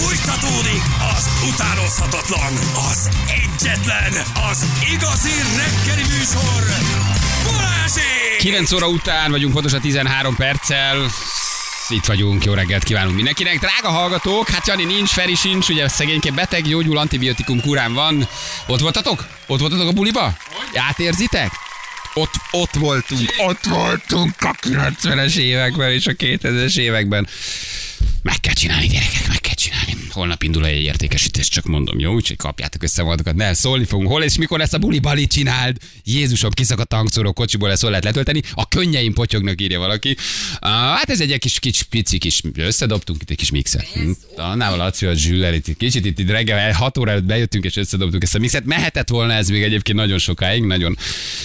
Fújtatódik az utánozhatatlan, az egyetlen, az igazi reggeli műsor, Balázsék! 9 óra után vagyunk, pontosan 13 perccel. Itt vagyunk, jó reggelt kívánunk mindenkinek. Drága hallgatók, hát Jani nincs, Feri sincs, ugye szegényke beteg, gyógyul, antibiotikum kurán van. Ott voltatok? Ott voltatok a buliba? Átérzitek? Ott, ott voltunk, ott voltunk a 90-es években és a 2000-es években. Meg kell csinálni, gyerekek, meg kell csinálni. Holnap indul egy értékesítés, csak mondom, jó? Úgyhogy kapjátok össze magatokat, ne szólni fogunk. Hol és mikor lesz a buli bali csináld? Jézusom, kiszakadt a hangszóró kocsiból, ezt hol lehet letölteni? A könnyeim potyognak, írja valaki. Uh, hát ez egy, kis, kis pici kis, összedobtunk itt egy kis mixet. Hm? Annával Laci a Zsüller, itt kicsit itt, itt reggel 6 óra előtt bejöttünk és összedobtuk ezt a mixet. Mehetett volna ez még egyébként nagyon sokáig, nagyon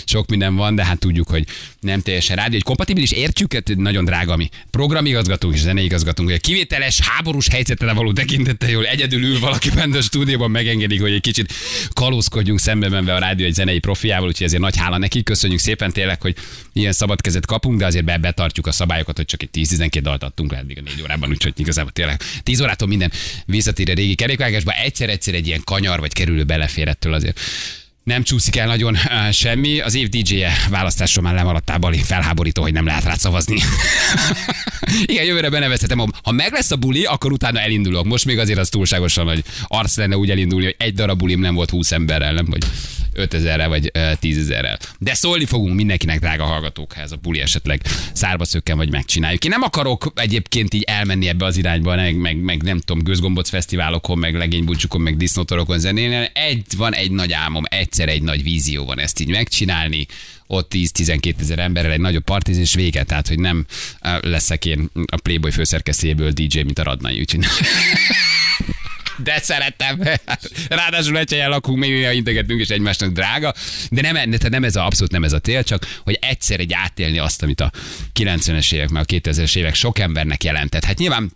sok minden van, de hát tudjuk, hogy nem teljesen rádió, hogy kompatibilis, értjük, hát nagyon drága mi. Programigazgatónk és zeneigazgatónk, hogy a kivételes háborús helyzetre való tekintettel jól egyedül ül valaki bent a stúdióban, megengedik, hogy egy kicsit kalózkodjunk szembe menve a rádió egy zenei profiával, úgyhogy ezért nagy hála neki. Köszönjük szépen tényleg, hogy ilyen szabad kezet kapunk, de azért be, betartjuk a szabályokat, hogy csak egy 10-12 dalt adtunk le eddig a 4 órában, úgyhogy igazából tényleg 10 órától minden visszatér a régi kerékvágásba, egyszer-egyszer egy ilyen kanyar vagy kerülő belefér ettől azért nem csúszik el nagyon uh, semmi. Az év DJ-je választásról már lemaradtál, Bali. Felháborító, hogy nem lehet rá szavazni. Igen, jövőre benevezhetem. Ha meg lesz a buli, akkor utána elindulok. Most még azért az túlságosan nagy arc lenne úgy elindulni, hogy egy darab bulim nem volt 20 emberrel, nem? Vagy 5000-rel, vagy uh, 10.000-rel. De szólni fogunk mindenkinek, drága hallgatók, ha ez a buli esetleg szárba szökken, vagy megcsináljuk. Én nem akarok egyébként így elmenni ebbe az irányba, meg, meg, meg nem tudom, gőzgomboc fesztiválokon, meg legénybúcsukon, meg disznótorokon zenélni. Egy, van egy nagy álmom, egyszer egy nagy vízió van ezt így megcsinálni, ott 10-12 ezer emberrel egy nagyobb partiz, és vége. Tehát, hogy nem leszek én a Playboy főszerkesztőjéből DJ, mint a Radnai, úgyhogy de szeretem. Ráadásul egy helyen lakunk, még néha integetünk, és egymásnak drága. De nem, nem ez a, abszolút nem ez a tél, csak hogy egyszer egy átélni azt, amit a 90-es évek, meg a 2000-es évek sok embernek jelentett. Hát nyilván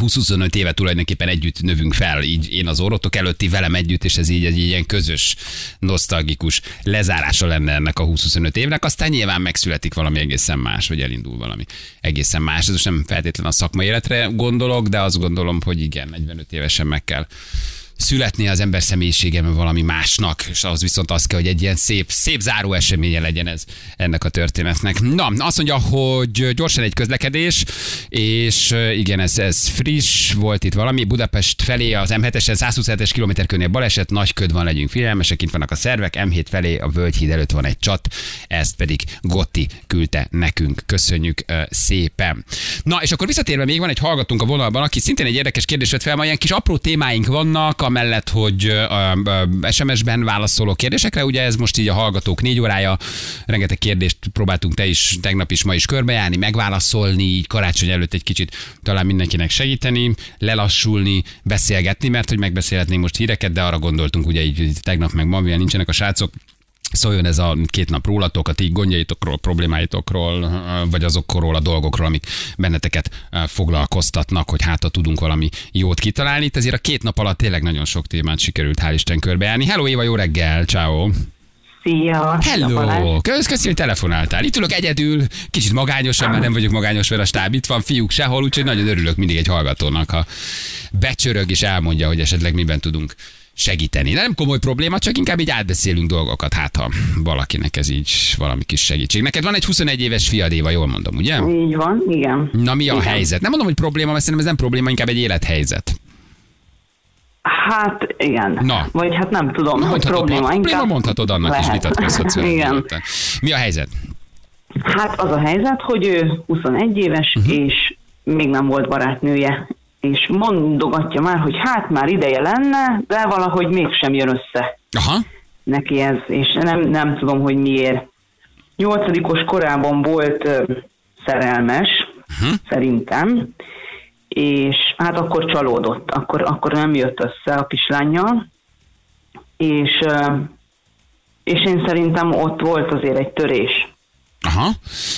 20-25 éve tulajdonképpen együtt növünk fel, így én az orotok előtti velem együtt, és ez így egy ilyen közös, nosztalgikus lezárása lenne ennek a 20-25 évnek, aztán nyilván megszületik valami egészen más, vagy elindul valami egészen más. Ez most nem feltétlenül a szakmai életre gondolok, de azt gondolom, hogy igen, 45 évesen meg kell születni az ember személyiségem valami másnak, és az viszont az kell, hogy egy ilyen szép, szép záró eseménye legyen ez ennek a történetnek. Na, azt mondja, hogy gyorsan egy közlekedés, és igen, ez, ez friss volt itt valami, Budapest felé az M7-esen 127-es km körnél baleset, nagy köd van, legyünk figyelmesek, itt vannak a szervek, M7 felé a Völgyhíd előtt van egy csat, ezt pedig Gotti küldte nekünk. Köszönjük szépen. Na, és akkor visszatérve még van egy hallgatónk a vonalban, aki szintén egy érdekes kérdést vett fel, ma ilyen kis apró témáink vannak, amellett, hogy SMS-ben válaszoló kérdésekre, ugye ez most így a hallgatók négy órája, rengeteg kérdést próbáltunk te is tegnap is, ma is körbejárni, megválaszolni, így karácsony előtt egy kicsit talán mindenkinek segíteni, lelassulni, beszélgetni, mert hogy megbeszélhetnénk most híreket, de arra gondoltunk, ugye így tegnap meg ma, nincsenek a srácok, szóljon ez a két nap rólatok, a ti gondjaitokról, problémáitokról, vagy azokról a dolgokról, amik benneteket foglalkoztatnak, hogy hát tudunk valami jót kitalálni. Itt ezért a két nap alatt tényleg nagyon sok témát sikerült, hál' Isten körbejárni. Hello Éva, jó reggel, ciao. Szia! Hello! Kösz, köszi, hogy telefonáltál. Itt ülök egyedül, kicsit magányosan, mert nem vagyok magányos, mert a stáb itt van, fiúk sehol, úgyhogy nagyon örülök mindig egy hallgatónak, ha becsörög és elmondja, hogy esetleg miben tudunk segíteni. Nem komoly probléma, csak inkább így átbeszélünk dolgokat, hát ha valakinek ez így valami kis segítség. Neked van egy 21 éves fiad, Éva, jól mondom, ugye? Így van, igen. Na mi a igen. helyzet? Nem mondom, hogy probléma, mert szerintem ez nem probléma, inkább egy élethelyzet. Hát igen. Na. Vagy hát nem tudom, hogy Mondhatod, probléma. ma- probléma inkább mondhatod, annak is lehet. vitatkozhatsz. vele Igen. nyugodtan. Mi a helyzet? Hát az a helyzet, hogy ő 21 éves, uh-huh. és még nem volt barátnője. És mondogatja már, hogy hát már ideje lenne, de valahogy mégsem jön össze Aha. neki ez, és nem, nem tudom, hogy miért. Nyolcadikos korában volt ö, szerelmes, Mhm. szerintem, és hát akkor csalódott, akkor, akkor nem jött össze a kislányjal, és, ö, és én szerintem ott volt azért egy törés. Aha.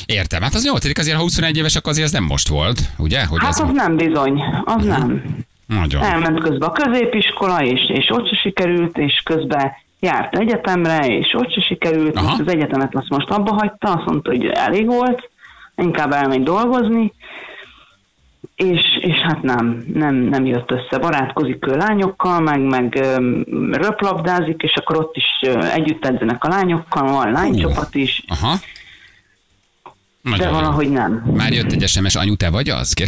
Értem. Hát az nyolcadik azért, ha 21 éves, akkor azért ez nem most volt, ugye? Hogy Hát ez az nem bizony, az Mhm. nem. nagyon. Elment közben a középiskola, és, és ott se sikerült, és közben járt egyetemre, és ott se sikerült. Aha. Most az egyetemet azt most abba hagyta, azt mondta, hogy elég volt, inkább elmegy dolgozni. és, és hát nem, nem, nem jött össze. Barátkozik ő lányokkal, meg, meg öm, röplabdázik, és akkor ott is együtt edzenek a lányokkal, van lánycsapat is, Aha. De Nagyon jó. valahogy nem. Már jött egy SMS, anyu, te vagy az?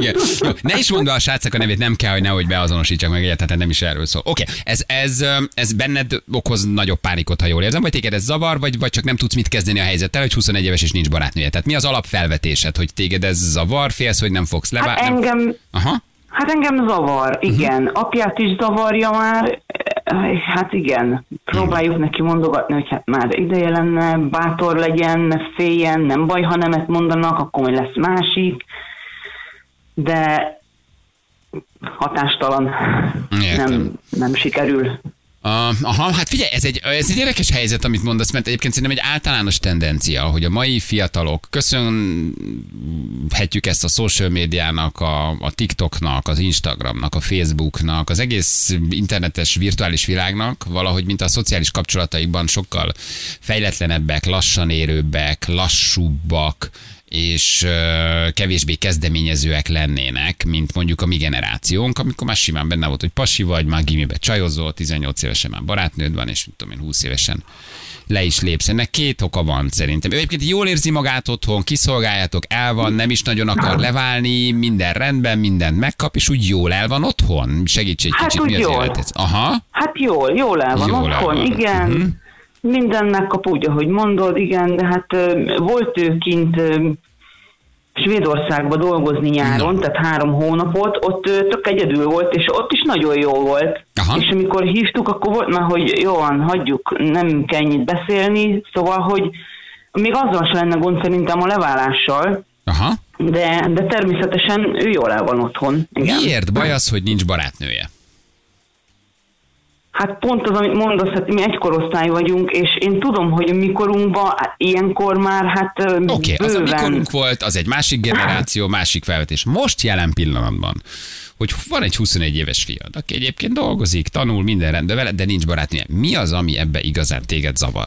Igen. Jó, ne is mondd a srácnak a nevét, nem kell, hogy nehogy beazonosítsak meg egyáltalán, nem is erről szól. Oké, ez, ez, ö, ez benned okoz nagyobb pánikot, ha jól érzem, vagy téged ez zavar, vagy, vagy csak nem tudsz mit kezdeni a helyzettel, hogy 21 éves és nincs barátnője. Tehát mi az alapfelvetésed, hogy téged ez zavar, félsz, hogy nem fogsz Hát leválni? engem, Aha. hát engem zavar, igen. Apját is zavarja már, hát igen. Próbáljuk neki mondogatni, hogy hát már ideje lenne, bátor legyen, ne féljen, nem baj, ha nemet mondanak, akkor majd lesz másik. De hatástalan Értem. nem, nem sikerül. Aha, hát figyelj, ez egy, ez egy érdekes helyzet, amit mondasz, mert egyébként szerintem egy általános tendencia, hogy a mai fiatalok, köszönhetjük ezt a social médiának, a, a TikToknak, az Instagramnak, a Facebooknak, az egész internetes virtuális világnak, valahogy mint a szociális kapcsolataikban sokkal fejletlenebbek, lassan érőbbek, lassúbbak, és kevésbé kezdeményezőek lennének, mint mondjuk a mi generációnk, amikor már simán benne volt, hogy pasi vagy, már gimibe csajozol, 18 évesen már barátnőd van, és mit tudom én, 20 évesen le is lépsz. Ennek két oka van szerintem. Ő egyébként jól érzi magát otthon, kiszolgáljátok, el van, nem is nagyon akar leválni, minden rendben, mindent megkap, és úgy jól el van otthon. Segíts egy Hát kicsit, mi az jól. életed? Aha. Hát jól, jól el van Jól el otthon, van. igen. Mhm. Minden megkap úgy, ahogy mondod, igen, de hát volt ő kint ö, Svédországba dolgozni nyáron, tehát három hónapot, ott tök egyedül volt, és ott is nagyon jó volt. Aha. És amikor hívtuk, akkor volt már, hogy jó van, hagyjuk, nem kell ennyit beszélni, szóval, hogy még azzal se lenne gond szerintem a leválással, Aha. de, de természetesen ő jól el van otthon. Igen. Miért baj az, hogy nincs barátnője? Hát pont az, amit mondasz, hát mi egy korosztály vagyunk, és én tudom, hogy a mikorunkban ilyenkor már hát Oké, okay, az a bőven- mikorunk volt, az egy másik generáció, másik felvetés. Most jelen pillanatban, hogy van egy 21 éves fiad, aki egyébként dolgozik, tanul, minden rendben vele, de nincs barátnője. Mi az, ami ebbe igazán téged zavar?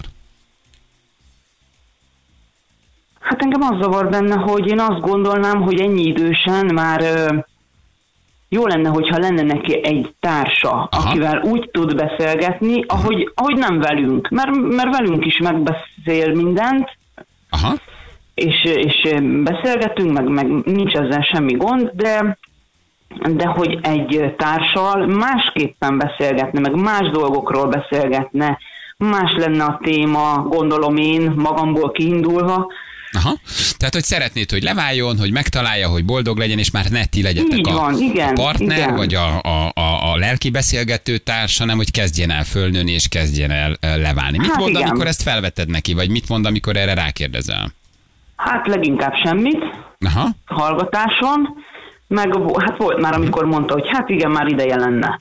Hát engem az zavar benne, hogy én azt gondolnám, hogy ennyi idősen már jó lenne, hogyha lenne neki egy társa, Aha. Akivel úgy tud beszélgetni, ahogy, ahogy nem velünk. Mert, mert velünk is megbeszél mindent, Aha, és, és beszélgetünk, meg, meg nincs ezzel semmi gond, de de hogy egy társal másképpen beszélgetne, meg más dolgokról beszélgetne, más lenne a téma, gondolom én, magamból kiindulva. Aha. Tehát, hogy szeretnéd, hogy leváljon, hogy megtalálja, hogy boldog legyen, és már ne ti legyetek Így a, van, igen, a partner, igen. vagy a, a, a, a lelki beszélgető társ, hanem hogy kezdjen el fölnőni, és kezdjen el ö, leválni. Mit Hát mond, igen. amikor ezt felveted neki, vagy mit mond, amikor erre rákérdezel? Hát leginkább semmit, Aha. hallgatáson, meg hát volt már, amikor mondta, hogy hát igen, már ideje lenne.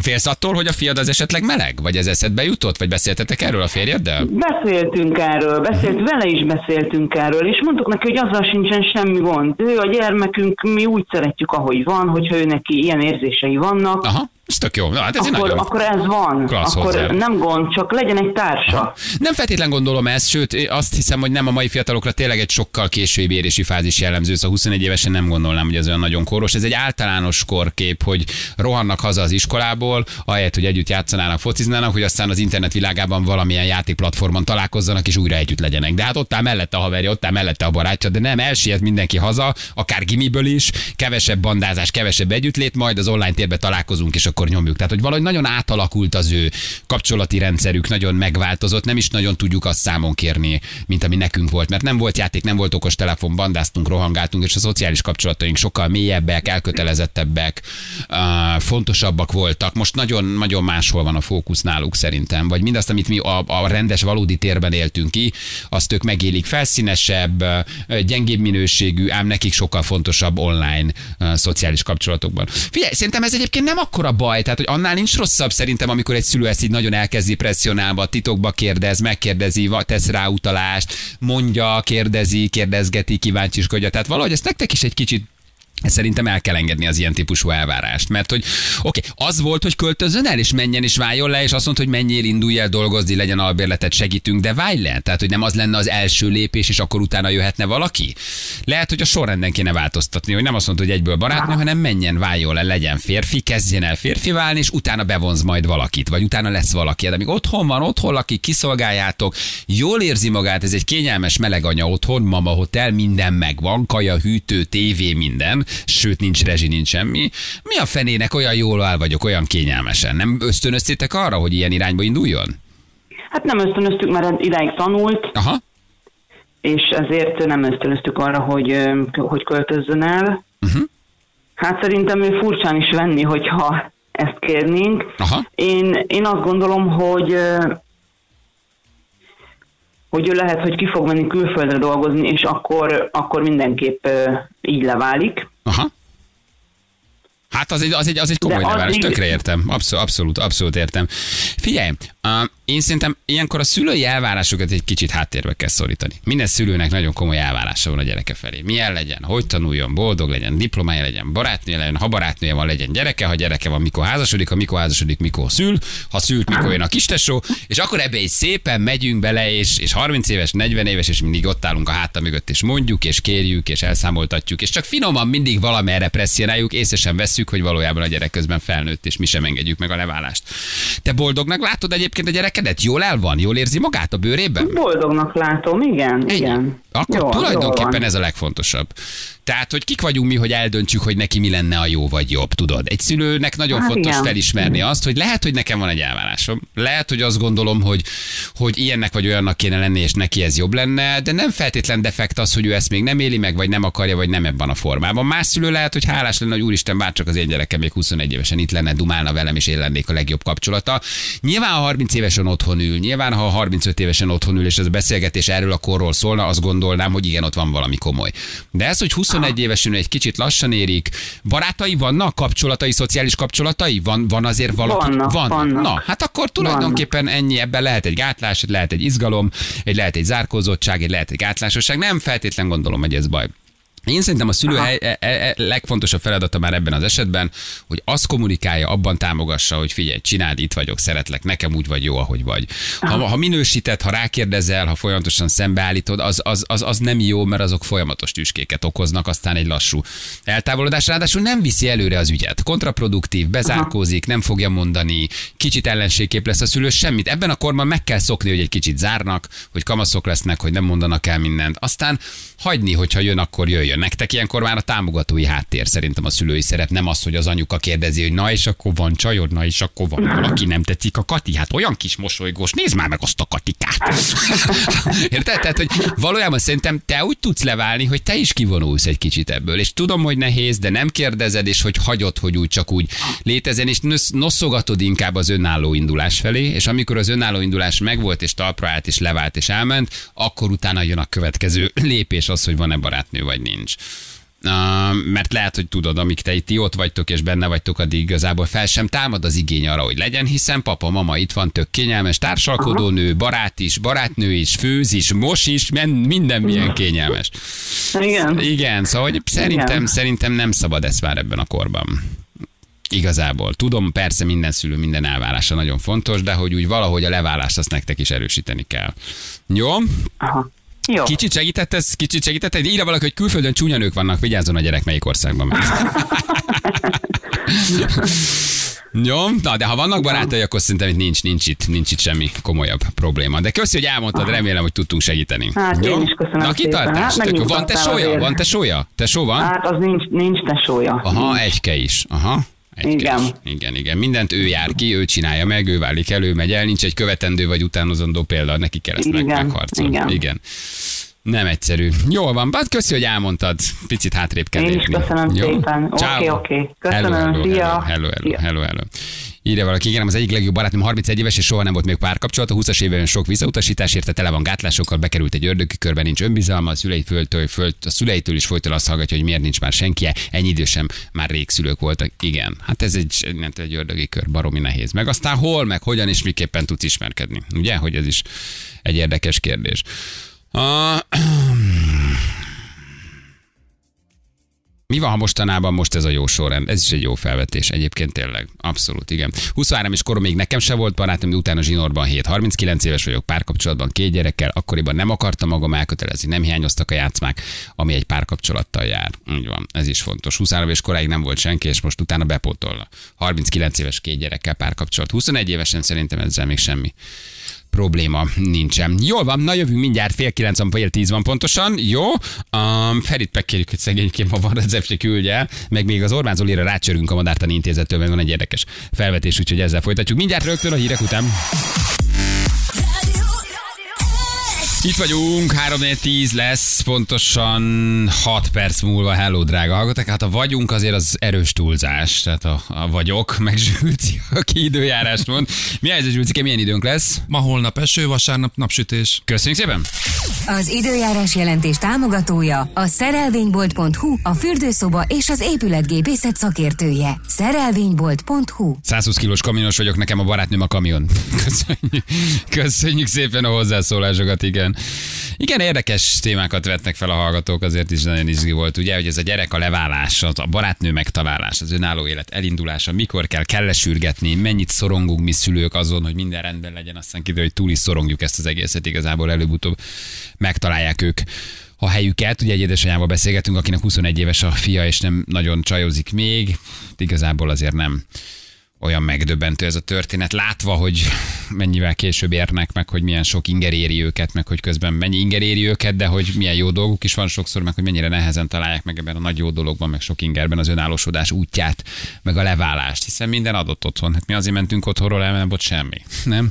Félsz attól, hogy a fiad az esetleg meleg? Vagy ez eszedbe jutott? Vagy beszéltetek erről a férjeddel? Beszéltünk erről, beszélt, vele is beszéltünk erről, és mondtuk neki, hogy azzal sincsen semmi gond. Ő a gyermekünk, mi úgy szeretjük, ahogy van, hogyha ő neki ilyen érzései vannak, Aha, ez tök jó. Na, hát ez akkor, nagyon... akkor ez van. klassz akkor hozzá. nem gond, csak legyen egy társa. Nem feltétlen gondolom ezt, sőt azt hiszem, hogy nem a mai fiatalokra tényleg egy sokkal később érési fázis jellemző, szóval 21 évesen nem gondolnám, hogy ez olyan nagyon koros. Ez egy általános korkép, hogy rohannak haza az iskolából, ahelyett, hogy együtt játszanának, fociznának, hogy aztán az internet világában valamilyen játékplatformon találkozzanak és újra együtt legyenek. De hát ott áll mellette a haverja, ott áll mellette a barátja, de nem, elsiet mindenki haza, akár gimiből is, kevesebb bandázás, kevesebb együttlét, majd az online térbe találkozunk, és akkor nyomjuk. Tehát, hogy valahogy nagyon átalakult az ő kapcsolati rendszerük, nagyon megváltozott, nem is nagyon tudjuk azt számon kérni, mint ami nekünk volt, mert nem volt játék, nem volt okos telefon, bandáztunk, rohangáltunk, és a szociális kapcsolataink sokkal mélyebbek, elkötelezettebbek, fontosabbak voltak. Most nagyon, nagyon máshol van a fókusz náluk szerintem, vagy mindazt, amit mi a, a rendes, valódi térben éltünk ki, azt ők megélik felszínesebb, gyengébb minőségű, ám nekik sokkal fontosabb online szociális kapcsolatokban. Figyelj, szerintem ez egyébként nem akkora baj, tehát hogy annál nincs rosszabb szerintem, amikor egy szülő ezt így nagyon elkezdi presszionálva, titokba kérdez, megkérdezi, tesz rá utalást, mondja, kérdezi, kérdezgeti, kíváncsiskodja. Tehát valahogy ezt nektek is egy kicsit Szerintem el kell engedni az ilyen típusú elvárást, mert hogy oké, okay, az volt, hogy költözön el, és menjen és váljon le, és azt mondta, hogy menjél, indulj el dolgozni, legyen albérletet, segítünk, de válj le. Tehát, hogy nem az lenne az első lépés, és akkor utána jöhetne valaki. Lehet, hogy a sorrenden kéne változtatni, hogy nem azt mondta, hogy egyből barátnő, hanem menjen, váljon le, legyen férfi, kezdjen el férfi válni, és utána bevonz majd valakit, vagy utána lesz valaki. De amíg otthon van, otthon lakik, kiszolgáljátok, jól érzi magát, ez egy kényelmes meleg anya otthon, mama hotel, minden megvan, kaja, hűtő, tévé, minden sőt nincs rezsi, nincs semmi. Mi a fenének olyan jól áll vagyok, olyan kényelmesen? Nem ösztönöztétek arra, hogy ilyen irányba induljon? Hát nem ösztönöztük, mert idáig tanult, Aha. és ezért nem ösztönöztük arra, hogy, hogy költözzön el. Uh-huh. Hát szerintem ő furcsán is venni, hogyha ezt kérnénk. Aha. Én, én azt gondolom, hogy hogy ő lehet, hogy ki fog menni külföldre dolgozni, és akkor, akkor mindenképp így leválik. Aha. Hát az egy, az egy, az egy komoly nevelés, így- tökre értem. Abszolút, abszolút, abszolút értem. Figyelj, uh, én szerintem ilyenkor a szülői elvárásokat egy kicsit háttérbe kell szorítani. Minden szülőnek nagyon komoly elvárása van a gyereke felé. Milyen legyen, hogy tanuljon, boldog legyen, diplomája legyen, barátnője legyen, ha barátnője van, legyen gyereke, ha gyereke van, mikor házasodik, ha mikor házasodik, mikor szül, ha szült, mikor jön a kistesó, és akkor ebbe egy szépen megyünk bele, és, és 30 éves, 40 éves, és mindig ott állunk a háta mögött, és mondjuk, és kérjük, és elszámoltatjuk, és csak finoman mindig valamerre presszionáljuk, észre sem vesszük, hogy valójában a gyerek közben felnőtt, és mi sem engedjük meg a leválást. Te boldognak látod egyébként a gyerekedet? Jól el van? Jól érzi magát a bőrében? Boldognak látom, igen, Ennyi. igen. Akkor Jól- tulajdonképpen jól ez a legfontosabb. Tehát, hogy kik vagyunk mi, hogy eldöntsük, hogy neki mi lenne a jó vagy jobb, tudod? Egy szülőnek nagyon Hát fontos igen. felismerni azt, hogy lehet, hogy nekem van egy elvárásom. Lehet, hogy azt gondolom, hogy, hogy ilyennek vagy olyannak kéne lenni, és neki ez jobb lenne, de nem feltétlen defekt az, hogy ő ezt még nem éli meg, vagy nem akarja, vagy nem ebben a formában. Más szülő lehet, hogy hálás lenne, hogy úristen, bárcsak az én gyerekem még 21 évesen itt lenne, dumálna velem, és én lennék a legjobb kapcsolata. Nyilván, ha 30 évesen otthon ül, nyilván, ha 35 évesen otthon ül, és ez a beszélgetés erről a korról szólna, azt gondolnám, hogy igen, ott van valami komoly. De ez, hogy 21 évesen egy kicsit lassan érik, barátai vannak, kapcsolatai, szociális kapcsolatai? Van, van azért valaki? Vannak, van. vannak. Na, hát akkor tulajdonképpen ennyi, ebben lehet egy gátlás, lehet egy izgalom, egy lehet egy zárkózottság, egy lehet egy gátlásosság. Nem feltétlen gondolom, hogy ez baj. Én szerintem a szülő hely, e, e, e, legfontosabb feladata már ebben az esetben, hogy azt kommunikálja, abban támogassa, hogy figyelj, csináld, itt vagyok, szeretlek, nekem úgy vagy jó, ahogy vagy. Ha, ha minősíted, ha rákérdezel, ha folyamatosan szembeállítod, az, az, az, az nem jó, mert azok folyamatos tüskéket okoznak, aztán egy lassú eltávolodás. Ráadásul nem viszi előre az ügyet. Kontraproduktív, bezárkózik, nem fogja mondani, kicsit ellenségkép lesz a szülő, semmit. Ebben a korban meg kell szokni, hogy egy kicsit zárnak, hogy kamaszok lesznek, hogy nem mondanak el mindent. Aztán hagyni, hogyha jön, akkor jöjjön. Nektek ilyenkor már a támogatói háttér szerintem a szülői szerep, nem az, hogy az anyuka kérdezi, hogy na és akkor van csajod, na és akkor van valaki nem tetszik a Kati, hát olyan kis mosolygós, nézd már meg azt a Katikát. Érted? Tehát, hogy valójában szerintem te úgy tudsz leválni, hogy te is kivonulsz egy kicsit ebből, és tudom, hogy nehéz, de nem kérdezed, és hogy hagyod, hogy úgy csak úgy létezen, és nosz- noszogatod inkább az önálló indulás felé, és amikor az önálló indulás megvolt, és talpra állt, és levált, és elment, akkor utána jön a következő lépés az, hogy van-e barátnő, vagy nincs. Uh, mert lehet, hogy tudod, amíg te itt ott vagytok és benne vagytok, addig igazából fel sem támad az igény arra, hogy legyen, hiszen papa, mama itt van, tök kényelmes, társalkodó nő, barát is, barátnő is, főz is, mos is, minden milyen kényelmes. Igen. Igen, szóval hogy szerintem, Igen. szerintem nem szabad ezt már ebben a korban. Igazából. Tudom, persze minden szülő, minden elvárása nagyon fontos, de hogy úgy valahogy a leválást azt nektek is erősíteni kell. Jó? Aha. Jó. Kicsit segített ez? Kicsit segített? Írja valaki, hogy külföldön csúnya nők vannak, vigyázzon a gyerek melyik országban. Jó, na de ha vannak barátai, akkor szerintem itt nincs, nincs itt, nincs itt semmi komolyabb probléma. De köszi, hogy elmondtad, remélem, hogy tudtunk segíteni. Hát én is köszönöm Na, kitartás. Hát jó. Van tesója? Van tesója? Tesó van? Hát az nincs, nincs tesója. Aha, egyke is. Aha. Egyke Igen. Is. Igen, igen. Mindent ő jár ki, ő csinálja meg, ő válik elő, megy el, nincs egy követendő vagy utánozandó példa, neki kell ezt meg, Igen, megharcolni. igen. igen. Nem egyszerű. Jól van, hát köszi, hogy elmondtad. Picit hátrébb kell Én is köszönöm Jó? szépen. Oké, oké. Köszönöm, Hello, hello, szia. Hello, hello, Szia. hello, hello. Írja valaki, igen, az egyik legjobb barátom 31 éves, és soha nem volt még párkapcsolat. A 20-as évben sok visszautasítás érte, tele van gátlásokkal, bekerült egy ördögi körbe, nincs önbizalma, a szüleitől, föl, a szüleitől is folyton azt hallgatja, hogy miért nincs már senki, ennyi idősem már rég szülők voltak. Igen, hát ez egy, nem egy ördögi kör, baromi nehéz. Meg aztán hol, meg hogyan és miképpen tudsz ismerkedni. Ugye, hogy ez is egy érdekes kérdés. Uh, Mi van, ha mostanában most ez a jó sorrend? Ez is egy jó felvetés egyébként tényleg. Abszolút, igen. 23 és korom még nekem se volt barátom, de utána zsinórban 7. 39 éves vagyok, párkapcsolatban két gyerekkel, akkoriban nem akartam magam elkötelezni, nem hiányoztak a játszmák, ami egy párkapcsolattal jár. Úgy van, ez is fontos. 23 és koráig nem volt senki, és most utána bepótolna. 39 éves két gyerekkel párkapcsolat. 21 évesen szerintem ezzel még semmi probléma nincsen. Jól van, na jövünk mindjárt fél kilenc van, fél tíz van pontosan. Jó, um, Ferit megkérjük, hogy szegényként ma van receptje küldje, meg még az Orbán Zolira rácsörünk a Madártani Intézettől, mert van egy érdekes felvetés, úgyhogy ezzel folytatjuk. Mindjárt rögtön a hírek után. Itt vagyunk, 3 10 lesz, pontosan 6 perc múlva. Hello, drága hallgatok. Hát a vagyunk azért az erős túlzás. Tehát a, a vagyok, meg Zsülci, aki időjárást mond. Mi ez, Zsülci, milyen időnk lesz? Ma holnap eső, vasárnap napsütés. Köszönjük szépen! Az időjárás jelentés támogatója a szerelvénybolt.hu, a fürdőszoba és az épületgépészet szakértője. Szerelvénybolt.hu 120 kilós kamionos vagyok, nekem a barátnőm a kamion. Köszönjük, köszönjük szépen a hozzászólásokat, igen. Igen, érdekes témákat vetnek fel a hallgatók, azért is nagyon izgi volt, ugye, hogy ez a gyerek a leválás, az a barátnő megtalálás, az önálló élet elindulása, mikor kell, kell sürgetni, mennyit szorongunk mi szülők azon, hogy minden rendben legyen, aztán kiderül, hogy túl is szorongjuk ezt az egészet, igazából előbb-utóbb megtalálják ők a helyüket. Ugye egy édesanyával beszélgetünk, akinek 21 éves a fia, és nem nagyon csajozik még. Igazából azért nem olyan megdöbbentő ez a történet, látva, hogy mennyivel később érnek meg, hogy milyen sok inger éri őket, meg hogy közben mennyi inger éri őket, de hogy milyen jó dolguk is van sokszor, meg hogy mennyire nehezen találják meg ebben a nagy jó dologban, meg sok ingerben az önállósodás útját, meg a leválást, hiszen minden adott otthon. Hát mi azért mentünk otthonról el, mert semmi. Nem?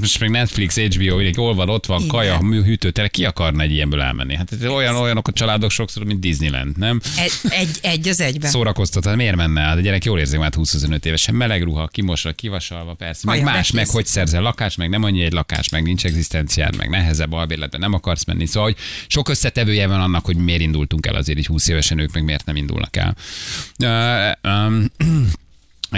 Most meg Netflix, HBO, így hol van, ott van, Igen. kaja, hűtőtere, ki akarna egy ilyenből elmenni? Hát olyan olyanok a családok sokszor, mint Disneyland, nem? Egy, egy, egy az egyben. Szórakoztat, hát miért menne? Hát a gyerek jól érzi, már 25 évesen, meleg ruha, kimosva, kivasalva, persze. Meg Kaja, más, meg hogy szerzel lakás, meg nem annyi egy lakás, meg nincs egzisztenciád, meg nehezebb albérletben nem akarsz menni. Szóval, hogy sok összetevője van annak, hogy miért indultunk el azért így 20 évesen ők, meg miért nem indulnak el. Uh, um,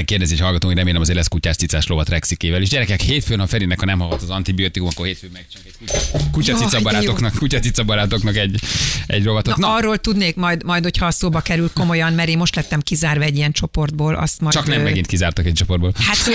Kérdezi egy hallgató, hogy remélem azért lesz kutyás cicás lovat Rexikével is. Gyerekek, hétfőn, ha Ferinek, ha nem hallgat az antibiotikum, akkor hétfőn megcsinálunk egy kutya, cica barátoknak, kutya cica barátoknak egy, egy rovatot. Na, Na, arról tudnék majd, majd, hogyha a szóba kerül komolyan, mert én most lettem kizárva egy ilyen csoportból, azt majd... csak nem megint kizártak egy csoportból. Hát ö,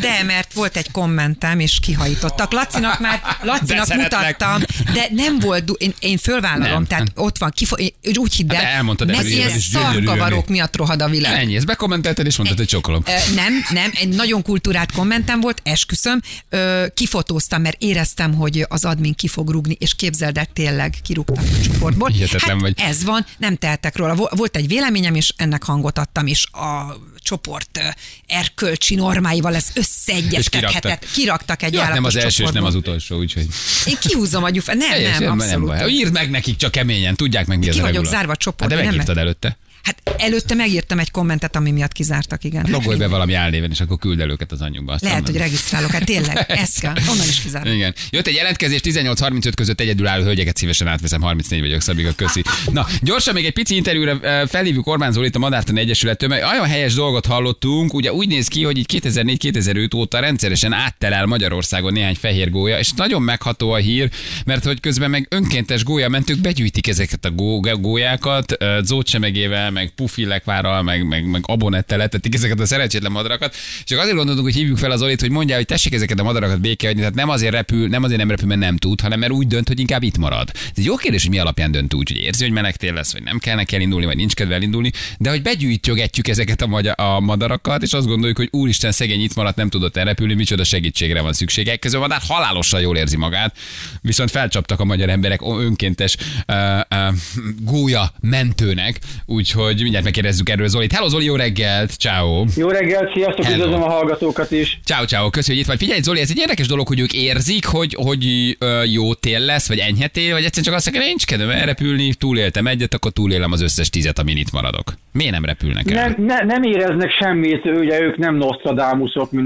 de, mert volt egy kommentem, és kihajítottak. Lacinak már, Lacinak De szeretlek. mutattam, de nem volt, du- én, én fölvállalom, Nem. tehát ott van, kifo- én úgy hidd el, Hát elmondtad előre, ilyen szarkavarok miatt rohad a világ. Ennyi, ezt bekommentelted, és mondtad, hogy csokolom. Ö, Nem, nem, egy nagyon kultúrát kommentem volt, esküszöm. Ö, kifotóztam, mert éreztem, hogy az admin ki fog rúgni, és képzeld el, tényleg kirúgtak a csoportból. Hihetetlen hát vagy. ez van, nem tehetek róla. Vo- Volt egy véleményem, és ennek hangot adtam, és a csoport erkölcsi normáival ez összeegyeztethetett. kiraktak. Egy Ja, nem az első, és nem az utolsó, úgyhogy. Én kihúzom a gyufát. Nem, Helyes, nem, nem, nem abszolút. baj. Írd meg nekik csak keményen, tudják meg mi az Ki a vagyok zárva a csoportba, Hát de nem megírtad előtte. Hát előtte megírtam egy kommentet, ami miatt kizártak, igen. Logolj be valami álnéven, és akkor küld el őket az anyjukba. aztán Lehet, nem. hogy regisztrálok, hát tényleg, ez kell. Onnan is kizárnak. Igen. Jött egy jelentkezés 18-35 között egyedül álló hölgyeket szívesen átveszem, 34 vagyok, Szabika, köszi. Na, gyorsan még egy pici interjúra eh, felhívjuk Orbán Zolit a Madártani Egyesülettől, mert olyan helyes dolgot hallottunk, ugye úgy néz ki, hogy így 2004-2005 óta rendszeresen áttelel Magyarországon néhány fehér gólya, és nagyon megható a hír, mert hogy közben meg önkéntes gólyamentők begyűjtik ezeket a gó- gólyákat, eh, zócsemegével, meg pufillekvárral, meg, meg, meg abonettel etetik ezeket a szerencsétlen madarakat. Csak azért gondoltuk, hogy hívjuk fel az Zolit, hogy mondja, hogy tessék ezeket a madarakat békehagyni, tehát nem azért repül, nem azért nem repül, mert nem tud, hanem mert úgy dönt, hogy inkább itt marad. Ez egy jó kérdés, hogy mi alapján dönt úgy, hogy érzi, hogy meleg tél lesz, vagy nem kell neki elindulni, vagy nincs kedve elindulni, de hogy begyűjtjögetjük ezeket a, magyar, a madarakat, és azt gondoljuk, hogy úristen, szegény itt maradt, nem tudott elrepülni, micsoda segítségre van szüksége. Közben a madár halálosan jól érzi magát, viszont felcsaptak a magyar emberek önkéntes uh, uh, gólya mentőnek, úgyhogy mindjárt megkérdezzük erről Zolit. Hello Zoli, jó reggelt, ciao. Jó reggelt, sziasztok, Hello. üdvözlöm a hallgatókat is. Ciao, ciao, köszönjük, hogy itt vagy. Figyelj, Zoli, ez egy érdekes dolog, hogy ők érzik, hogy, hogy ö, jó tél lesz, vagy enyhe tél, vagy egyszerűen csak azt mondják, nincs kedvem elrepülni, túléltem egyet, akkor túlélem az összes tízet, amin itt maradok. Miért nem repülnek el? Nem, ne, nem éreznek semmit, ugye ők nem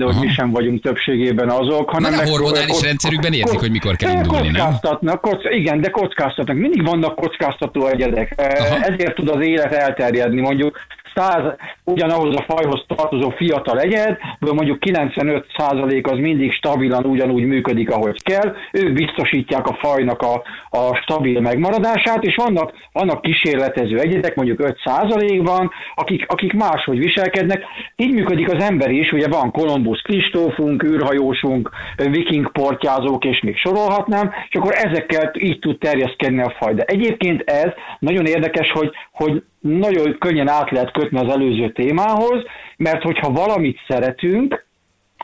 ahogy Aha. mi sem vagyunk többségében azok, hanem... de a hormonális kock- rendszerükben érzik, kock- hogy mikor kell indulni, nem? Kockáztatnak, kock, igen, de kockáztatnak. Mindig vannak kockáztató egyedek. Aha. Ezért tud az élet elterjedni. Mondjuk 100 ugyanahoz a fajhoz tartozó fiatal egyed, mondjuk 95% az mindig stabilan ugyanúgy működik, ahogy kell, ők biztosítják a fajnak a, a stabil megmaradását, és vannak, vannak kísérletező egyedek, mondjuk 5%-ban, akik, akik máshogy viselkednek. Így működik az ember is, ugye van Kolumbusz Kristófunk, űrhajósunk, viking portyázók, és még sorolhatnám, és akkor ezekkel így tud terjeszkedni a faj. De egyébként ez nagyon érdekes, hogy, hogy nagyon könnyen át lehet kötni az előző témához, mert hogyha valamit szeretünk,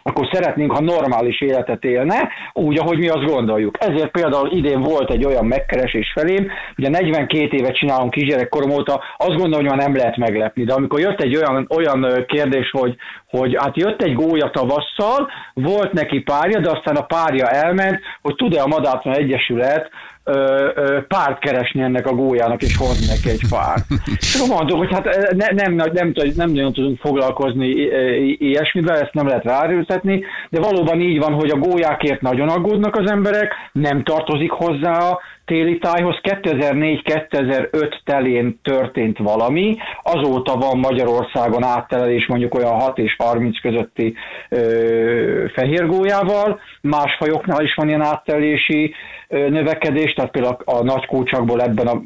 akkor szeretnénk, ha normális életet élne, úgy, ahogy mi azt gondoljuk. Ezért például idén volt egy olyan megkeresés felém, ugye 42 évet csinálom kisgyerekkorom óta, azt gondolom, hogy már nem lehet meglepni, de amikor jött egy olyan, olyan kérdés, hogy, hogy hát jött egy gólya tavasszal, volt neki párja, de aztán a párja elment, hogy tud-e a Madártlan Egyesület ö, ö, párt keresni ennek a gólyának, és hozni neki egy párt. És akkor mondtuk, hogy hát ne, nem, nem, nem, nem nagyon tudunk foglalkozni ilyesmivel, ezt nem lehet ráerőltetni, de valóban így van, hogy a gólyákért nagyon aggódnak az emberek, nem tartozik hozzá a téli tájhoz. 2004-2005 telén történt valami, azóta van Magyarországon áttelelés mondjuk olyan 6 és 30 közötti ö, fehérgólyával, más fajoknál is van ilyen áttelési ö, növekedés, tehát például a, nagy kócsakból ebben a,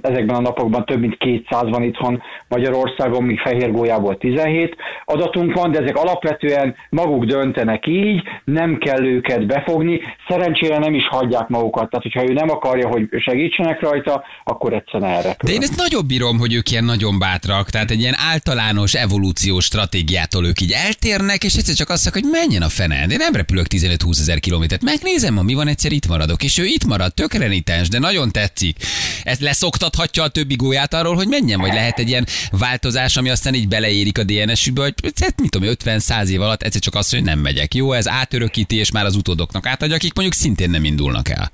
ezekben a napokban több mint 200 van itthon Magyarországon, míg fehérgólyából 17 adatunk van, de ezek alapvetően maguk döntenek így, nem kell őket befogni, szerencsére nem is hagyják magukat, tehát hogyha ő nem akarja hogy segítsenek rajta, akkor egyszerűen erre. De én ezt nagyon bírom, hogy ők ilyen nagyon bátrak, tehát egy ilyen általános evolúciós stratégiától ők így eltérnek, és egyszer csak azt mondják, hogy menjen a fene. Én nem repülök 15-20 ezer kilométert, megnézem, ma mi van, egyszer itt maradok, és ő itt marad, tök renitens, de nagyon tetszik. Ez leszoktathatja a többi gólyát arról, hogy menjen, vagy lehet egy ilyen változás, ami aztán így beleérik a DNS-übe, hogy mit tudom, 50-100 év alatt egyszer csak azt, hogy nem megyek. Jó, ez átörökíti, és már az utódoknak átadja, akik mondjuk szintén nem indulnak el.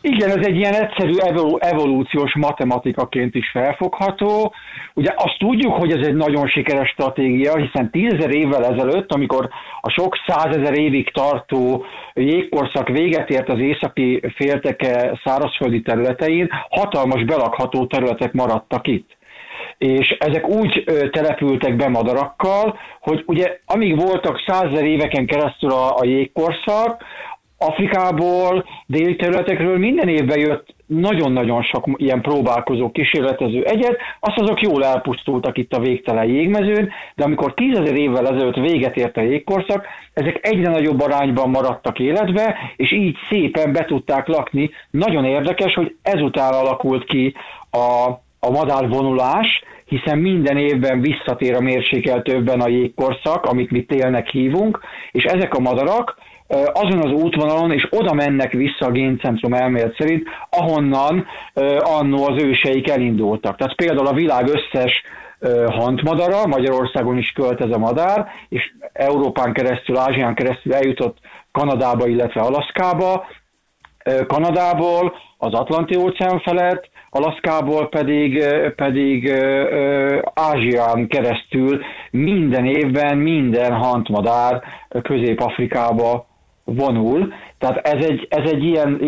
Igen, ez egy ilyen egyszerű evolúciós matematikaként is felfogható. Ugye azt tudjuk, hogy ez egy nagyon sikeres stratégia, hiszen tízezer évvel ezelőtt, amikor a sok százezer évig tartó jégkorszak véget ért az északi félteke szárazföldi területein, hatalmas belakható területek maradtak itt és ezek úgy települtek be madarakkal, hogy ugye amíg voltak százezer éveken keresztül a, a jégkorszak, Afrikából, déli területekről minden évben jött nagyon-nagyon sok ilyen próbálkozó, kísérletező egyet, azt azok jól elpusztultak itt a végtelen jégmezőn, de amikor tízezer évvel ezelőtt véget ért a jégkorszak, ezek egyre nagyobb arányban maradtak életbe, és így szépen be tudták lakni. Nagyon érdekes, hogy ezután alakult ki a, a madárvonulás, hiszen minden évben visszatér a mérsékeltőbben a jégkorszak, amit mi télnek hívunk, és ezek a madarak azon az útvonalon, és oda mennek vissza a géncentrum elmélet szerint, ahonnan annó az őseik elindultak. Tehát például a világ összes hantmadara, Magyarországon is költ ez a madár, és Európán keresztül, Ázsián keresztül eljutott Kanadába, illetve Alaszkába, Kanadából, az Atlanti óceán felett, Alaszkából pedig, pedig Ázsián keresztül minden évben minden hantmadár Közép-Afrikába vonul, tehát ez egy, ez egy ilyen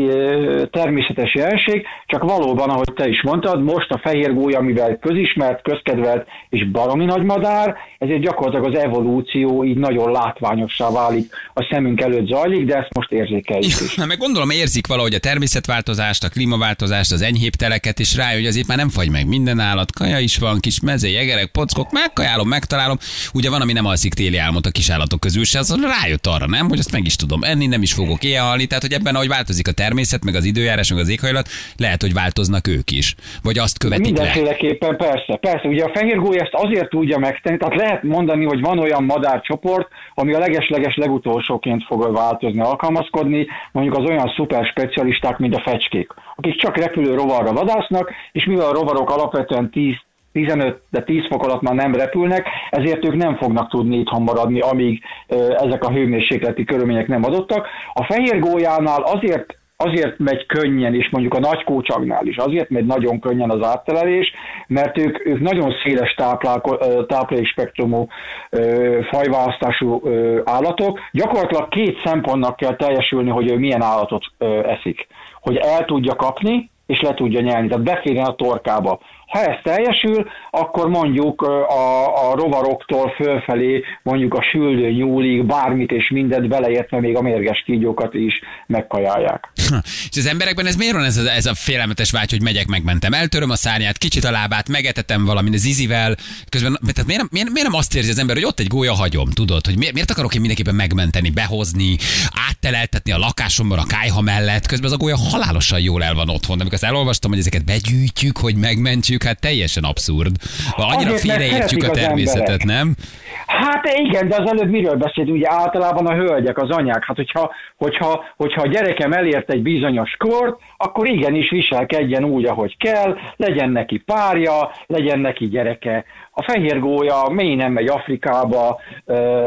természetes jelenség, csak valóban, ahogy te is mondtad, most a fehér gólya, mivel közismert, közkedvelt és baromi nagy madár, ezért gyakorlatilag az evolúció így nagyon látványossá válik, a szemünk előtt zajlik, de ezt most érzékeljük is. Na, meg gondolom érzik valahogy a természetváltozást, a klímaváltozást, az enyhébb teleket, és rájön, hogy azért már nem fagy meg minden állat, kaja is van, kis mezé, jegerek, pockok, megkajálom, megtalálom. Ugye van, ami nem alszik téli álmot a kis állatok közül se, az rájött arra, nem, hogy azt meg is tudom enni, nem is fogok éjjel halni, tehát hogy ebben, ahogy változik a természet, meg az időjárás, meg az éghajlat, lehet, hogy változnak ők is. Vagy azt követik Mindenféleképpen, le. persze, persze. Ugye a fehér gólya ezt azért tudja megtenni, tehát lehet mondani, hogy van olyan madárcsoport, ami a leges-leges legutolsóként fog változni, alkalmazkodni, mondjuk az olyan szuper specialisták, mint a fecskék, akik csak repülő rovarra vadásznak, és mivel a rovarok alapvetően 10 15, de 10 fok alatt már nem repülnek, ezért ők nem fognak tudni itthon maradni, amíg ezek a hőmérsékleti körülmények nem adottak. A fehér gólyánál azért azért megy könnyen, és mondjuk a nagy kócsagnál is azért megy nagyon könnyen az áttelelés, mert ők, ők nagyon széles táplálékspektrumú fajválasztású állatok. Gyakorlatilag két szempontnak kell teljesülni, hogy ő milyen állatot eszik. Hogy el tudja kapni, és le tudja nyelni, tehát beférjen a torkába. Ha ez teljesül, akkor mondjuk a, a rovaroktól fölfelé, mondjuk a süldő nyúlig bármit és mindent beleértve még a mérges kígyókat is megkajálják. És az emberekben ez miért van ez a, ez a félelmetes vágy, hogy megyek, megmentem, eltöröm a szárnyát, kicsit a lábát, megetetem valami az izivel, közben, tehát miért, nem, miért, miért nem azt érzi az ember, hogy ott egy gólya hagyom, tudod, hogy miért, miért akarok én mindenképpen megmenteni, behozni, átteleltetni a lakásomban a kájha mellett, közben az a gólya halálosan jól el van otthon. Amikor azt elolvastam, hogy ezeket begyűjtjük, hogy megmentjük, hát teljesen abszurd. Annyira Azért, félreértjük a természetet, nem? Hát igen, de az előbb miről beszélt? Ugye általában a hölgyek, az anyák. Hát hogyha, hogyha, hogyha a gyerekem elért egy bizonyos kort, akkor igenis viselkedjen úgy, ahogy kell, legyen neki párja, legyen neki gyereke. A fehér gólya mély nem megy Afrikába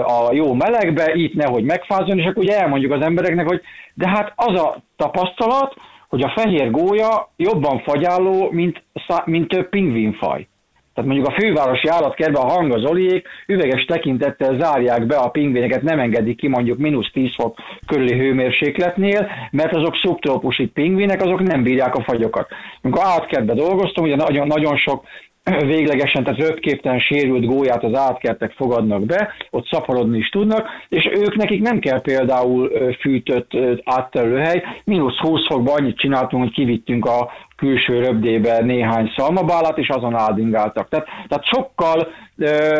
a jó melegbe, itt nehogy megfázzon, és akkor ugye elmondjuk az embereknek, hogy de hát az a tapasztalat, hogy a fehér gólya jobban fagyálló, mint, mint több pingvinfaj. Tehát mondjuk a fővárosi állatkertben a hang az Zoliék üveges tekintettel zárják be a pingvineket, nem engedik ki mondjuk mínusz 10 fok körüli hőmérsékletnél, mert azok szubtrópusi pingvinek, azok nem bírják a fagyokat. Amikor állatkertben dolgoztam, ugye nagyon, nagyon sok véglegesen, tehát röpképtelen sérült gólyát az átkertek fogadnak be, ott szaporodni is tudnak, és ők nekik nem kell például fűtött ö, áttelőhely, mínusz 20 fokban annyit csináltunk, hogy kivittünk a külső röbdébe néhány szalmabálát, és azon áldingáltak. Tehát, tehát sokkal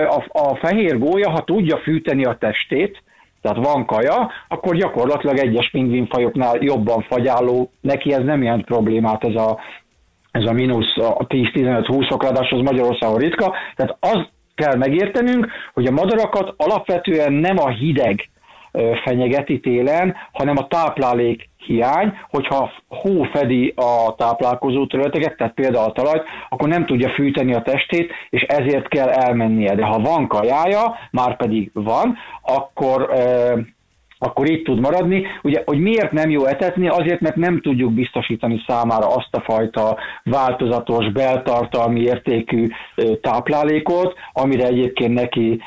a, a fehér gólya, ha tudja fűteni a testét, tehát van kaja, akkor gyakorlatilag egyes pingvinfajoknál jobban fagyáló, neki ez nem jelent problémát ez a ez a mínusz a 10-15-20 fok, ráadásul az Magyarországon ritka, tehát az kell megértenünk, hogy a madarakat alapvetően nem a hideg fenyegeti télen, hanem a táplálék hiány, hogyha hó fedi a táplálkozó területeket, tehát például a talajt, akkor nem tudja fűteni a testét, és ezért kell elmennie. De ha van kajája, már pedig van, akkor akkor itt tud maradni. Ugye, hogy miért nem jó etetni? Azért, mert nem tudjuk biztosítani számára azt a fajta változatos, beltartalmi értékű táplálékot, amire egyébként neki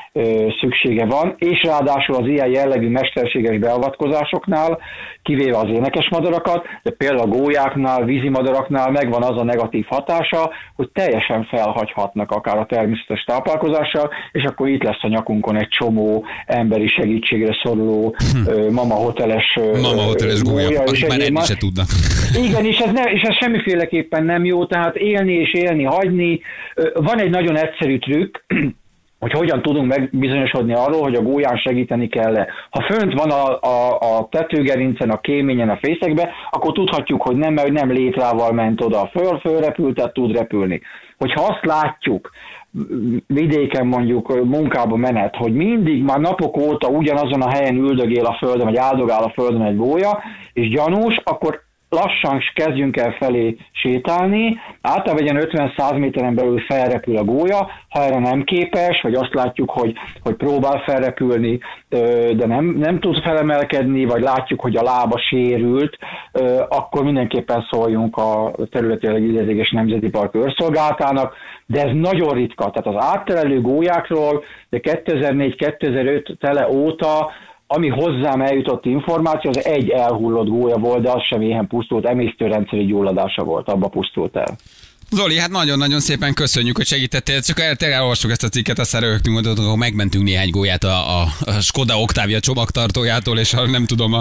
szüksége van, és ráadásul az ilyen jellegű mesterséges beavatkozásoknál, kivéve az énekes madarakat, de például a gólyáknál, vízimadaraknál megvan az a negatív hatása, hogy teljesen felhagyhatnak akár a természetes táplálkozással, és akkor itt lesz a nyakunkon egy csomó emberi segítségre szoruló mama hoteles Mama hoteles gólya, akik már enni se tudnak. igen, és ez, ne, és ez semmiféleképpen nem jó, tehát élni és élni, hagyni. Van egy nagyon egyszerű trükk, hogy hogyan tudunk megbizonyosodni arról, hogy a gólyán segíteni kell-e. Ha fönt van a, a, a tetőgerincen, a kéményen, a fészekbe, akkor tudhatjuk, hogy nem, mert nem létrával ment oda, föl, fölrepült, tehát tud repülni. Hogyha azt látjuk, vidéken mondjuk munkába menet, hogy mindig már napok óta ugyanazon a helyen üldögél a földön, vagy áldogál a földön egy gólya, és gyanús, akkor lassan kezdjünk el felé sétálni, általában egy ilyen 50-100 méteren belül felrepül a gólya, ha erre nem képes, vagy azt látjuk, hogy, hogy próbál felrepülni, de nem, nem tud felemelkedni, vagy látjuk, hogy a lába sérült, akkor mindenképpen szóljunk a területileg illetékes nemzeti park őrszolgálatának, de ez nagyon ritka. Tehát az áttelelő gólyákról, de 2004-2005 tele óta ami hozzám eljutott információ, az egy elhullott gólya volt, de az sem éhen pusztult, emésztőrendszeri gyulladása volt, abba pusztult el. Zoli, hát nagyon-nagyon szépen köszönjük, hogy segítettél. Csak el, elolvastuk ezt a cikket, aztán rögtünk, mondtuk, hogy megmentünk néhány gólyát a, a, a Skoda Octavia csomagtartójától, és ha nem tudom, a,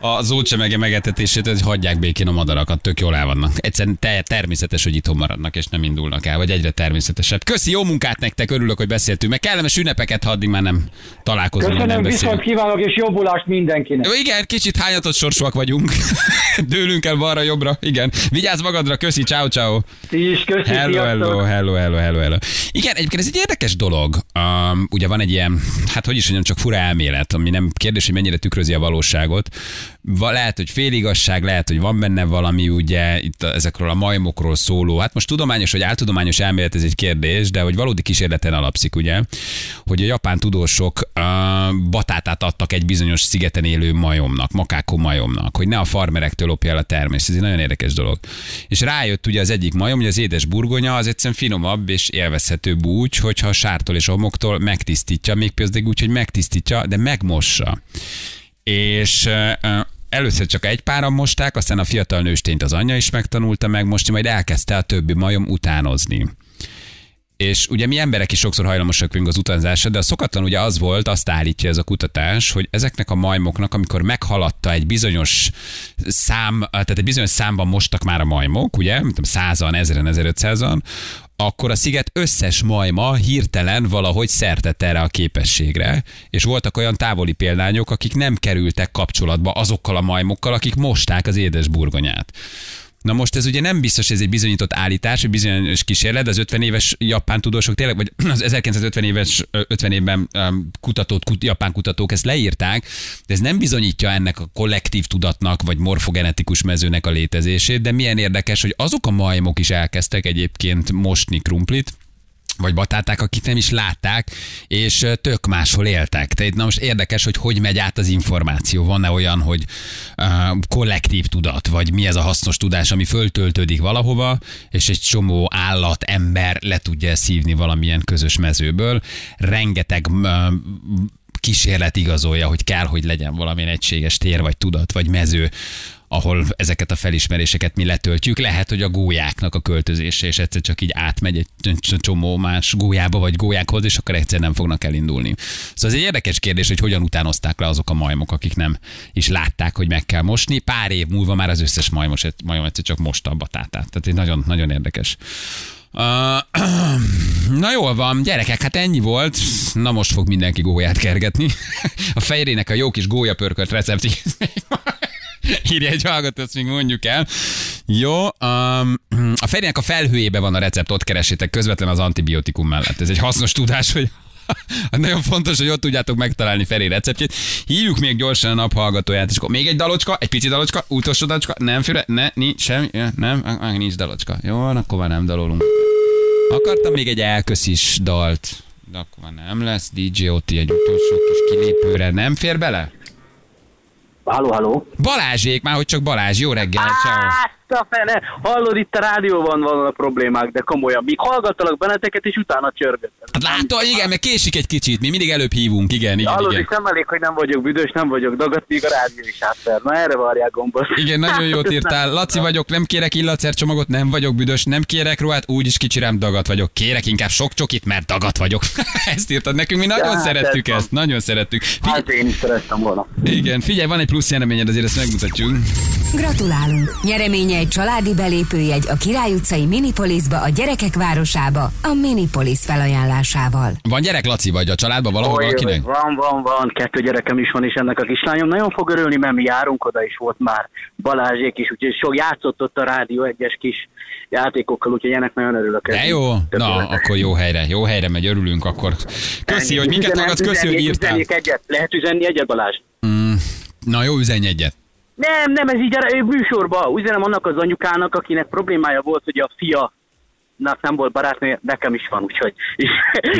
a zócsemege megetetését, hogy hagyják békén a madarakat, tök jól el vannak. Egyszerűen te, természetes, hogy itthon maradnak, és nem indulnak el, vagy egyre természetesebb. Köszi, jó munkát nektek, örülök, hogy beszéltünk, meg kellemes ünnepeket, ha addig már nem találkozunk, nem Köszönöm, beszélünk. viszont kívánok, és jobbulást mindenkinek. Igen, kicsit hányatott sorsúak vagyunk. Dőlünk el balra-jobbra. Igen. Vigyázz magadra, köszi, ciao ciao. Is, köszi, Hello, sziasztok. hello, hello, hello, hello, hello. Igen, egyébként ez egy érdekes dolog. Um, ugye van egy ilyen, hát hogy is mondjam, csak fura elmélet, ami nem kérdés, hogy mennyire tükrözi a valóságot. Lehet, hogy féligasság, lehet, hogy van benne valami, ugye, itt ezekről a majmokról szóló. Hát most tudományos vagy áltudományos elmélet ez egy kérdés, de hogy valódi kísérleten alapszik, ugye, hogy a japán tudósok uh, batátát adtak egy bizonyos szigeten élő majomnak, makákó majomnak, hogy ne a farmerektől lopja el a termést. Ez egy nagyon érdekes dolog. És rájött ugye az egyik majom, hogy az édes burgonya az egyszerűen finomabb és élvezhetőbb úgy, hogyha a sártól és a homoktól megtisztítja, még például úgy, hogy megtisztítja, de megmossa. És először csak egy páran mosták, aztán a fiatal nőstényt az anyja is megtanulta megmosni, majd elkezdte a többi majom utánozni. és ugye mi emberek is sokszor hajlamosak vagyunk az utazásra, de a szokatlan ugye az volt, azt állítja ez a kutatás, hogy ezeknek a majmoknak, amikor meghaladta egy bizonyos szám, tehát egy bizonyos számban mostak már a majmok, ugye, mint százan, ezeren, 1500-an, akkor a sziget összes majma hirtelen valahogy szertett erre a képességre, és voltak olyan távoli példányok, akik nem kerültek kapcsolatba azokkal a majmokkal, akik mosták az édes burgonyát. Na most ez ugye nem biztos, ez egy bizonyított állítás, vagy bizonyos kísérlet, az 50 éves japán tudósok tényleg, vagy az 1950 éves 50 évben kutatót, kut, japán kutatók ezt leírták, de ez nem bizonyítja ennek a kollektív tudatnak, vagy morfogenetikus mezőnek a létezését, de milyen érdekes, hogy azok a majmok is elkezdtek egyébként mosni krumplit, vagy batáták, akik nem is látták, és tök máshol éltek. Tehát na most érdekes, hogy hogy megy át az információ. Van-e olyan, hogy uh, kollektív tudat, vagy mi ez a hasznos tudás, ami föltöltődik valahova, és egy csomó állat, ember le tudja szívni valamilyen közös mezőből. Rengeteg uh, kísérlet igazolja, hogy kell, hogy legyen valamilyen egységes tér, vagy tudat, vagy mező, ahol ezeket a felismeréseket mi letöltjük. Lehet, hogy a gólyáknak a költözése, és egyszer csak így átmegy egy csomó más gólyába, vagy gólyákhoz, és akkor egyszer nem fognak elindulni. Szóval ez egy érdekes kérdés, hogy hogyan utánozták le azok a majmok, akik nem is látták, hogy meg kell mosni. Pár év múlva már az összes majmos, majom egyszer csak mosta a batátát. Tehát egy nagyon, nagyon érdekes. Na jól van, gyerekek, hát ennyi volt. Na most fog mindenki gólyát kergetni. A fejrének a jó kis gólyapörkölt receptjét írja egy hallgató, ezt még mondjuk el. Jó, um, a fejrének a felhőjében van a recept, ott keresétek közvetlen az antibiotikum mellett. Ez egy hasznos tudás, hogy nagyon fontos, hogy ott tudjátok megtalálni Feri receptjét. Hívjuk még gyorsan a naphallgatóját, és akkor még egy dalocska, egy pici dalocska, utolsó dalocska, nem főre, ne, nincs semmi, nem, ah, nincs dalocska. Jó, akkor már nem dalolunk. Akartam még egy elköszis dalt, de akkor már nem lesz. DJ Oti egy utolsó kis kilépőre. Nem fér bele? Halló, halló. Balázsék, már hogy csak Balázs. Jó reggel, ciao. Azt a fene! Hallod, itt a rádióban van a problémák, de komolyan. Míg hallgattalak benneteket, és utána csörgöttem. Hát látod, igen, mert késik egy kicsit, mi mindig előbb hívunk, igen, igen, Hallod, igen. itt nem elég, hogy nem vagyok büdös, nem vagyok dagat, míg a rádió is átver. Na erre várják gombot. Igen, nagyon jót írtál. Laci vagyok, nem kérek illatszercsomagot, nem vagyok büdös, nem kérek ruhát, úgyis kicsirám dagat vagyok. Kérek inkább sok csokit, mert dagat vagyok. ezt írtad nekünk, mi nagyon hát szerettük ez van. ezt, nagyon szerettük. Figy- Hát én is szerettem volna. igen, figyelj, van egy plusz jeleményed, azért ezt megmutatjuk. Gratulálunk! Nyereménye egy családi belépőjegy a Király utcai Minipolisba, a gyerekek városába, a Minipolis felajánlásával. Van gyerek, Laci, vagy a családban valahol Oly, valakinek? Van, van, van, kettő gyerekem is van, és ennek a kislányom nagyon fog örülni, mert mi járunk oda, és volt már Balázsék is, úgyhogy sok játszott ott a rádió egyes kis játékokkal, úgyhogy ennek nagyon örülök. De jó, na, akkor jó helyre, jó helyre megy, örülünk, akkor köszi, Ennyi. hogy minket hallgatsz, köszi, hogy írtál. Lehet üzenni egyet, Balázs? Na jó, üzenj egyet. Nem, nem, ez így a műsorba. Üzenem annak az anyukának, akinek problémája volt, hogy a fia nak nem volt barátnője, nekem is van, úgyhogy. És,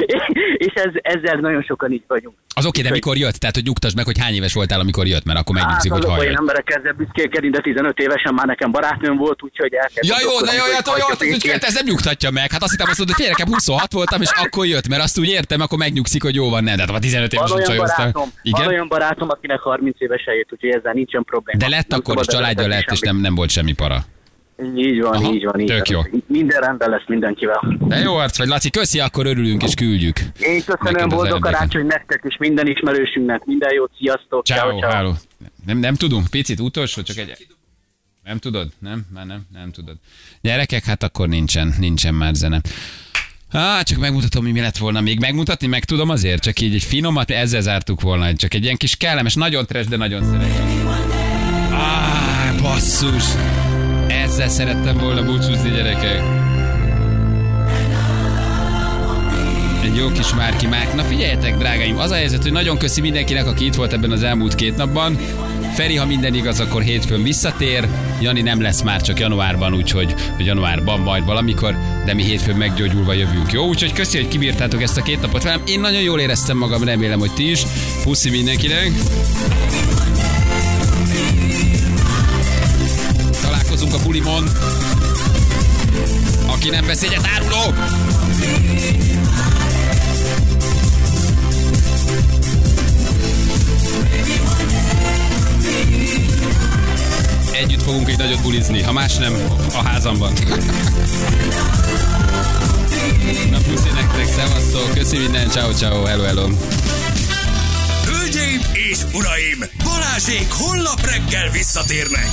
és ez, ezzel nagyon sokan így vagyunk. Az oké, de mikor jött? Tehát, hogy nyugtasd meg, hogy hány éves voltál, amikor jött, mert akkor megnyugszik, hogy azok olyan hallja. emberek ezzel büszkélkedni, de 15 évesen már nekem barátnőm volt, úgyhogy el kell Ja jó, de jó, jó, jó, jó, jó, békén. ez nem nyugtatja meg. Hát azt hittem azt mondod, hogy nekem 26 voltam, és akkor jött, mert azt úgy értem, akkor megnyugszik, hogy jó van, nem. De hát a 15 Van évesen csajoztál. barátom, van Igen? olyan barátom, akinek 30 évesen jött, úgyhogy ezzel nincsen probléma. De lett akkor, szabad családja lett, és nem, nem volt semmi para. Így van, Aha, így van, így tök van. jó. Minden rendben lesz mindenkivel. De jó arc vagy, Laci, köszi, akkor örülünk és küldjük. Én köszönöm, boldog karácsony nektek és minden ismerősünknek. Minden jót, sziasztok! Ciao, háló. Nem, nem tudunk? Picit utolsó, csak egy... Nem tudod? Nem? Már nem? Nem tudod. Gyerekek, hát akkor nincsen, nincsen már zene. Á, csak megmutatom, mi mi lett volna még. Megmutatni meg tudom azért, csak így egy finomat, ezzel zártuk volna, csak egy ilyen kis kellemes, nagyon trash, de nagyon szeretem. Á, basszus! Ezzel szerettem volna búcsúzni, gyerekek. Egy jó kis Márki Márk. Na figyeljetek, drágáim, az a helyzet, hogy nagyon köszi mindenkinek, aki itt volt ebben az elmúlt két napban. Feri, ha minden igaz, akkor hétfőn visszatér. Jani nem lesz már csak januárban, úgyhogy hogy januárban majd valamikor, de mi hétfőn meggyógyulva jövünk. Jó, úgyhogy köszi, hogy kibírtátok ezt a két napot velem. Én nagyon jól éreztem magam, remélem, hogy ti is. Puszi mindenkinek. Találkozunk a bulimon. Aki nem vesz egyet, áruló! együtt fogunk egy nagyot bulizni, ha más nem, a házamban. Na puszi nektek, szevasztok, köszi minden, ciao ciao, hello hello. Hölgyeim és uraim, Balázsék holnap reggel visszatérnek.